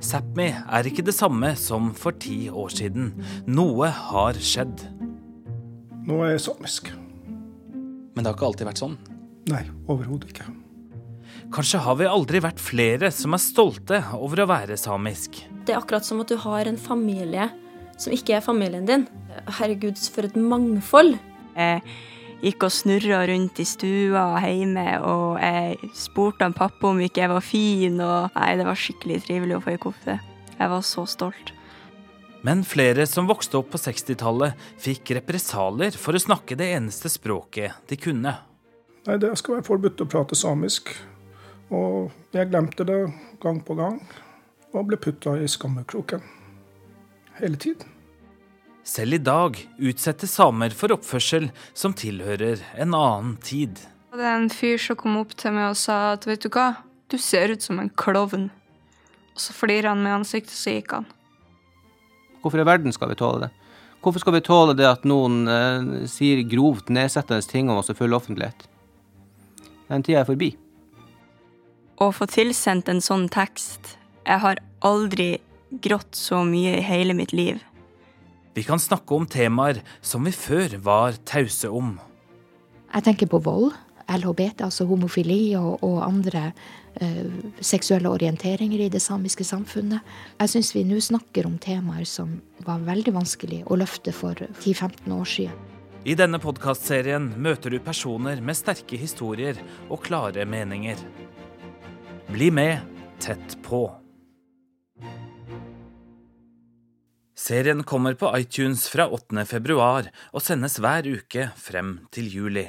Sápmi er ikke det samme som for ti år siden. Noe har skjedd. Nå er jeg samisk. Men det har ikke alltid vært sånn? Nei, overhodet ikke. Kanskje har vi aldri vært flere som er stolte over å være samisk. Det er akkurat som at du har en familie som ikke er familien din. Herregud, for et mangfold. Jeg gikk og snurra rundt i stua hjemme, og jeg spurte han pappa om ikke jeg var fin, og nei, det var skikkelig trivelig å få ei kofte. Jeg var så stolt. Men flere som vokste opp på 60-tallet, fikk represalier for å snakke det eneste språket de kunne. Nei, det skal være forbudt å prate samisk. Og jeg glemte det gang på gang, og ble putta i skammekroken. Hele tiden. Selv i dag utsettes samer for oppførsel som tilhører en annen tid. Det er en fyr som kom opp til meg og sa at vet du hva, du ser ut som en klovn. Og så flirer han med ansiktet, så gikk han. Hvorfor i verden skal vi tåle det? Hvorfor skal vi tåle det at noen eh, sier grovt nedsettende ting om oss i full offentlighet? Den tida er forbi. Å få tilsendt en sånn tekst Jeg har aldri grått så mye i hele mitt liv. Vi kan snakke om temaer som vi før var tause om. Jeg tenker på vold, LHBT, altså homofili og, og andre eh, seksuelle orienteringer i det samiske samfunnet. Jeg syns vi nå snakker om temaer som var veldig vanskelig å løfte for 10-15 år siden. I denne podkastserien møter du personer med sterke historier og klare meninger. Bli med tett på. Serien kommer på iTunes fra 8. februar og sendes hver uke frem til juli.